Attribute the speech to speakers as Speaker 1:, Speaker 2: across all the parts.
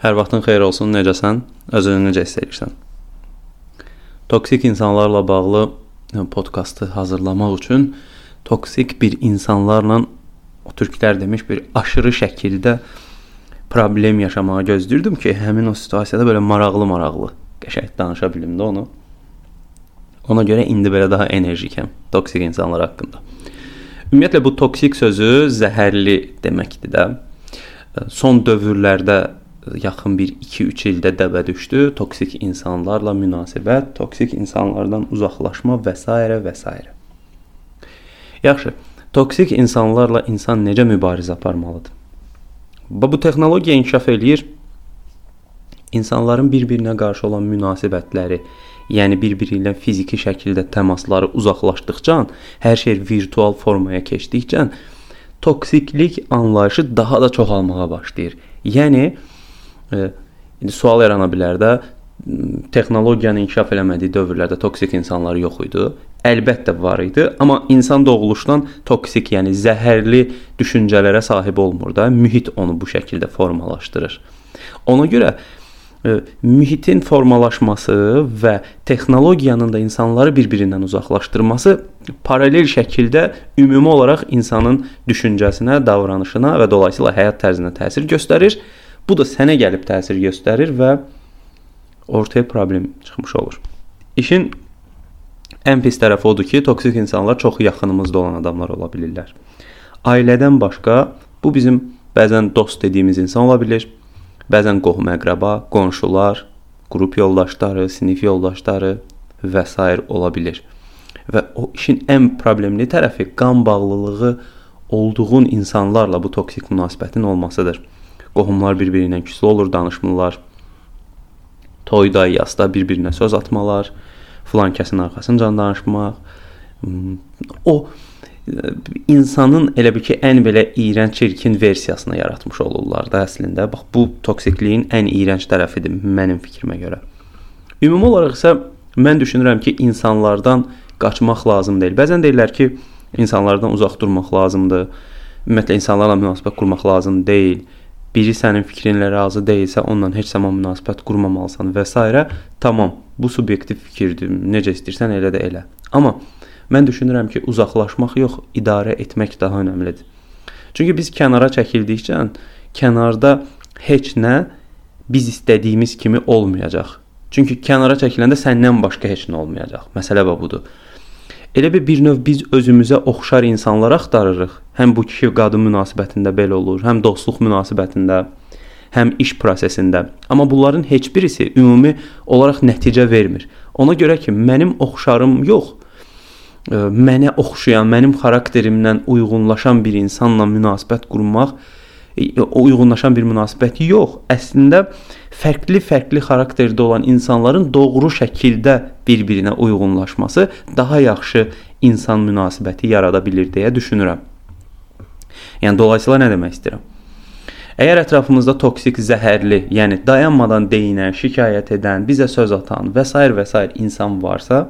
Speaker 1: Hər vaxtın xeyir olsun. Necəsən? Özünü necə hiss edirsən? Toksik insanlarla bağlı podkastı hazırlamaq üçün toksik bir insanlarla o türklər demiş bir aşırı şəkildə problem yaşamağı gözləyirdim ki, həmin o situasiyada belə maraqlı-maraqlı qəşəng danışa bilim də onu. Ona görə indi belə daha enerjikəm toksik insanlar haqqında. Ümumiyyətlə bu toksik sözü zəhərli deməkdir də. Son dövrlərdə yaxın bir 2-3 ildə dəbə düşdü. Toksik insanlarla münasibət, toksik insanlardan uzaqlaşma və s. və s. Yaxşı, toksik insanlarla insan necə mübarizə aparmalıdır? Bu texnologiya inkişaf eləyir. İnsanların bir-birinə qarşı olan münasibətləri, yəni bir-biri ilə fiziki şəkildə təmasları uzaqlaşdıqca, hər şey virtual formaya keçdikcə toksiklik anlayışı daha da çoxalmağa başlayır. Yəni indi sual yarana bilər də texnologiyanın inkişaf eləmədiyi dövrlərdə toksik insanlar yox idi. Əlbəttə var idi, amma insan doğuluşdan toksik, yəni zəhərli düşüncələrə sahib olmur da, mühit onu bu şəkildə formalaşdırır. Ona görə e, mühitin formalaşması və texnologiyanın da insanları bir-birindən uzaqlaşdırması paralel şəkildə ümumi olaraq insanın düşüncəsinə, davranışına və dolayısıyla həyat tərzinə təsir göstərir Bu da sənə gəlib təsir göstərir və ortaya problem çıxmış olur. İşin ən pis tərəfi odur ki, toksik insanlar çox yaxınımızda olan adamlar ola bilirlər. Ailədən başqa bu bizim bəzən dost dediyimiz insan ola bilər, bəzən qohum-əqrəba, qonşular, qrup yoldaşları, sinif yoldaşları və s. ola bilər. Və o işin ən problemli tərəfi qan bağlılığı olduğun insanlarla bu toksik münasibətin olmasıdır. Qohumlar bir-biri ilə küslü olur, danışmırlar. Toyda, yasda bir-birinə söz atmalar, filan kəsin arxasınca danışmaq. Hmm, o insanın elə bir ki, ən belə iyrənc, çirkin versiyasını yaratmış olurlar da əslində. Bax bu toksikliyin ən iyrənc tərəfidir mənim fikrimə görə. Ümumi olaraq isə mən düşünürəm ki, insanlardan qaçmaq lazım deyil. Bəzən deyirlər ki, insanlardan uzaq durmaq lazımdır. Ümumiyyətlə insanlarla münasibət qurmaq lazım deyil biri sənin fikrinlə razı deyilsə, onunla heç zaman münasibət qurmamalısan və s. Tamam, bu subyektiv fikirdir. Necə istəyirsən elə də elə. Amma mən düşünürəm ki, uzaqlaşmaq yox, idarə etmək daha önəmlidir. Çünki biz kənara çəkildikcə kənarda heç nə biz istədiyimiz kimi olmayacaq. Çünki kənara çəkiləndə səndən başqa heç nə olmayacaq. Məsələ budur. Elə bir bir növ biz özümüzə oxşar insanlar axtarırıq. Həm bu kişi-qadın münasibətində belə olur, həm dostluq münasibətində, həm iş prosesində. Amma bunların heç birisi ümumi olaraq nəticə vermir. Ona görə ki, mənim oxşarım yox, mənə oxşayan, mənim xarakterimdən uyğunlaşan bir insanla münasibət qurmaq uyğunlaşan bir münasibət yox. Əslində fərqli-fərqli xarakterdə olan insanların doğru şəkildə bir-birinə uyğunlaşması daha yaxşı insan münasibəti yarada bilər deyə düşünürəm. Yəni dolayısıyla nə demək istəyirəm? Əgər ətrafımızda toksik, zəhərli, yəni dayanmadan deyinən, şikayət edən, bizə söz atan və s. və s. insan varsa,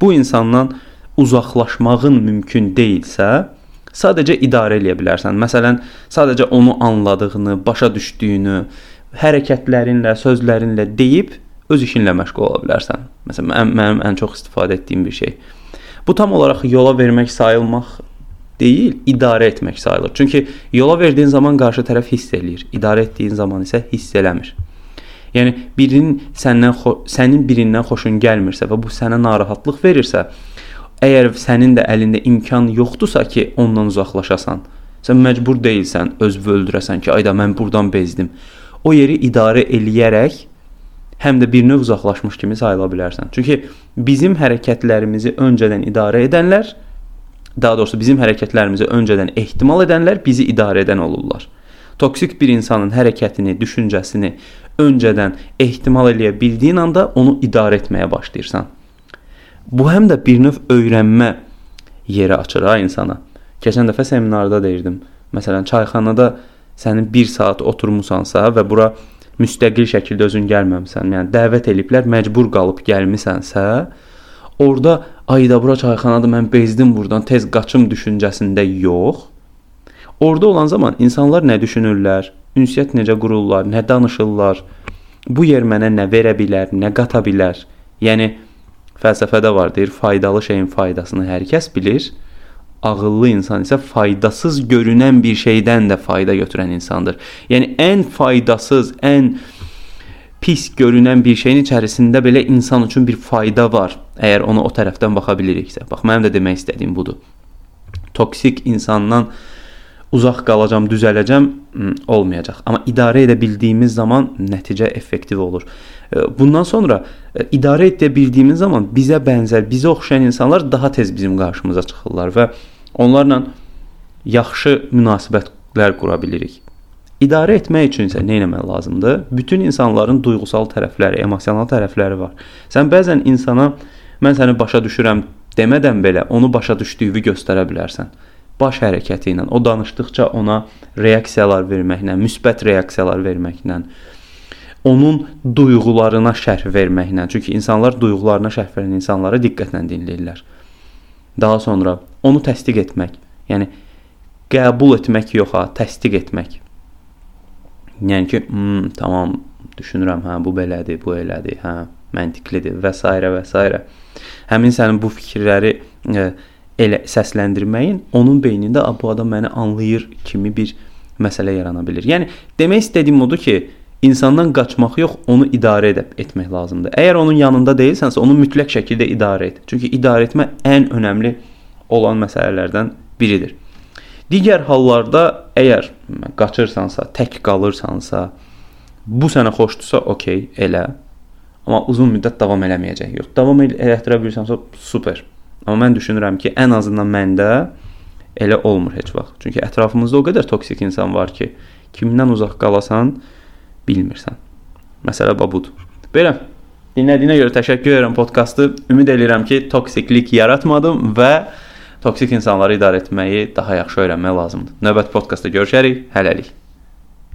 Speaker 1: bu insandan uzaqlaşmağın mümkün deyilsə, sadəcə idarə eləyə bilərsən. Məsələn, sadəcə onu anladığını, başa düşdüyünü, hərəkətlərinlə, sözlərinlə deyib öz işinlə məşğul ola bilərsən. Məsələn, mənim, mənim ən çox istifadə etdiyim bir şey. Bu tam olaraq yola vermək sayılmaq deyil, idarə etmək sayılır. Çünki yola verdiyin zaman qarşı tərəf hiss eləyir, idarə etdiyin zaman isə hiss eləmir. Yəni birinin səndən sənin birindən xoşun gəlmirsə və bu sənə narahatlıq verirsə, Əgər sənin də əlində imkan yoxdursa ki, ondan uzaqlaşasan, sən məcbur deyilsən özünü öldürəsən ki, ayda mən burdan bezdim. O yeri idarə eləyərək həm də bir növ uzaqlaşmış kimi sayıla bilərsən. Çünki bizim hərəkətlərimizi öncədən idarə edənlər, daha doğrusu bizim hərəkətlərimizi öncədən ehtimal edənlər bizi idarə edən olurlar. Toksik bir insanın hərəkətini, düşüncəsini öncədən ehtimal eləyə bildiyin anda onu idarə etməyə başlayırsan. Bu həm də bir növ öyrənmə yeri açır ha insana. Keçən dəfə seminarda deyirdim. Məsələn, çayxanada sənin 1 saat oturmusansa və bura müstəqil şəkildə özün gəlməmisən, yəni dəvət eliblər, məcbur qalıb gəlmisənsə, orada ayda bura çayxanadır, mən bezdim burdan, tez qaçım düşüncəsində yox. Orada olan zaman insanlar nə düşünürlər, ünsiyyət necə qururlar, nə danışırlar, bu yer mənə nə verə bilər, nə qata bilər. Yəni fəlsəfədə var deyir, faydalı şeyin faydasını hər kəs bilir. Ağıllı insan isə faydasız görünən bir şeydən də fayda götürən insandır. Yəni ən faydasız, ən pis görünən bir şeyin içərisində belə insan üçün bir fayda var. Əgər ona o tərəfdən baxa biliriksə. Bax mənim də demək istədiyim budur. Toksik insandan uzaq qalacam, düzələcəm olmayacaq. Amma idarə edə bildiyimiz zaman nəticə effektiv olur. Bundan sonra idarə edə bildiyimiz zaman bizə bənzər, bizə oxşayan insanlar daha tez bizim qarşımıza çıxırlar və onlarla yaxşı münasibətlər qura bilirik. İdarə etmək üçün isə nə etmək lazımdır? Bütün insanların duyğusal tərəfləri, emosional tərəfləri var. Sən bəzən insana mən səni başa düşürəm demədən belə onu başa düşdüyünü göstərə bilərsən baş hərəkəti ilə, o danışdıqca ona reaksiyalar verməklə, müsbət reaksiyalar verməklə, onun duyğularına şərh verməklə, çünki insanlar duyğularına şərh verən insanları diqqətlə dinləyirlər. Daha sonra onu təsdiq etmək, yəni qəbul etmək yox ha, təsdiq etmək. Yəni ki, hmm, tamam, düşünürəm, hə, bu belədir, bu elədir, hə, məntiqlidir və s. və s. Həmin sənin bu fikirləri e, elə səsləndirməyin onun beynində bu adam məni anlayır kimi bir məsələ yarana bilər. Yəni demək istədiyim odur ki, insandan qaçmaq yox, onu idarə edib etmək lazımdır. Əgər onun yanında deyilsənsə, onu mütləq şəkildə idarə et. Çünki idarə etmə ən önəmli olan məsələlərdən biridir. Digər hallarda əgər qaçırsansa, tək qalırsansa, bu sənə xoşdursa, okey, elə. Amma uzun müddət davam eləməyəcək. Yox, davam elətdirə bilirsənsə, super. Amma mən düşünürəm ki, ən azından məndə elə olmur heç vaxt. Çünki ətrafımızda o qədər toksik insan var ki, kimdən uzaq qalasan bilmirsən. Məsələ budur. Belə dinlədiyinə görə təşəkkür edirəm podkastı. Ümid edirəm ki, toksiklik yaratmadım və toksik insanları idarə etməyi daha yaxşı öyrənmək lazımdır. Növbəti podkastda görüşərik. Hələlik.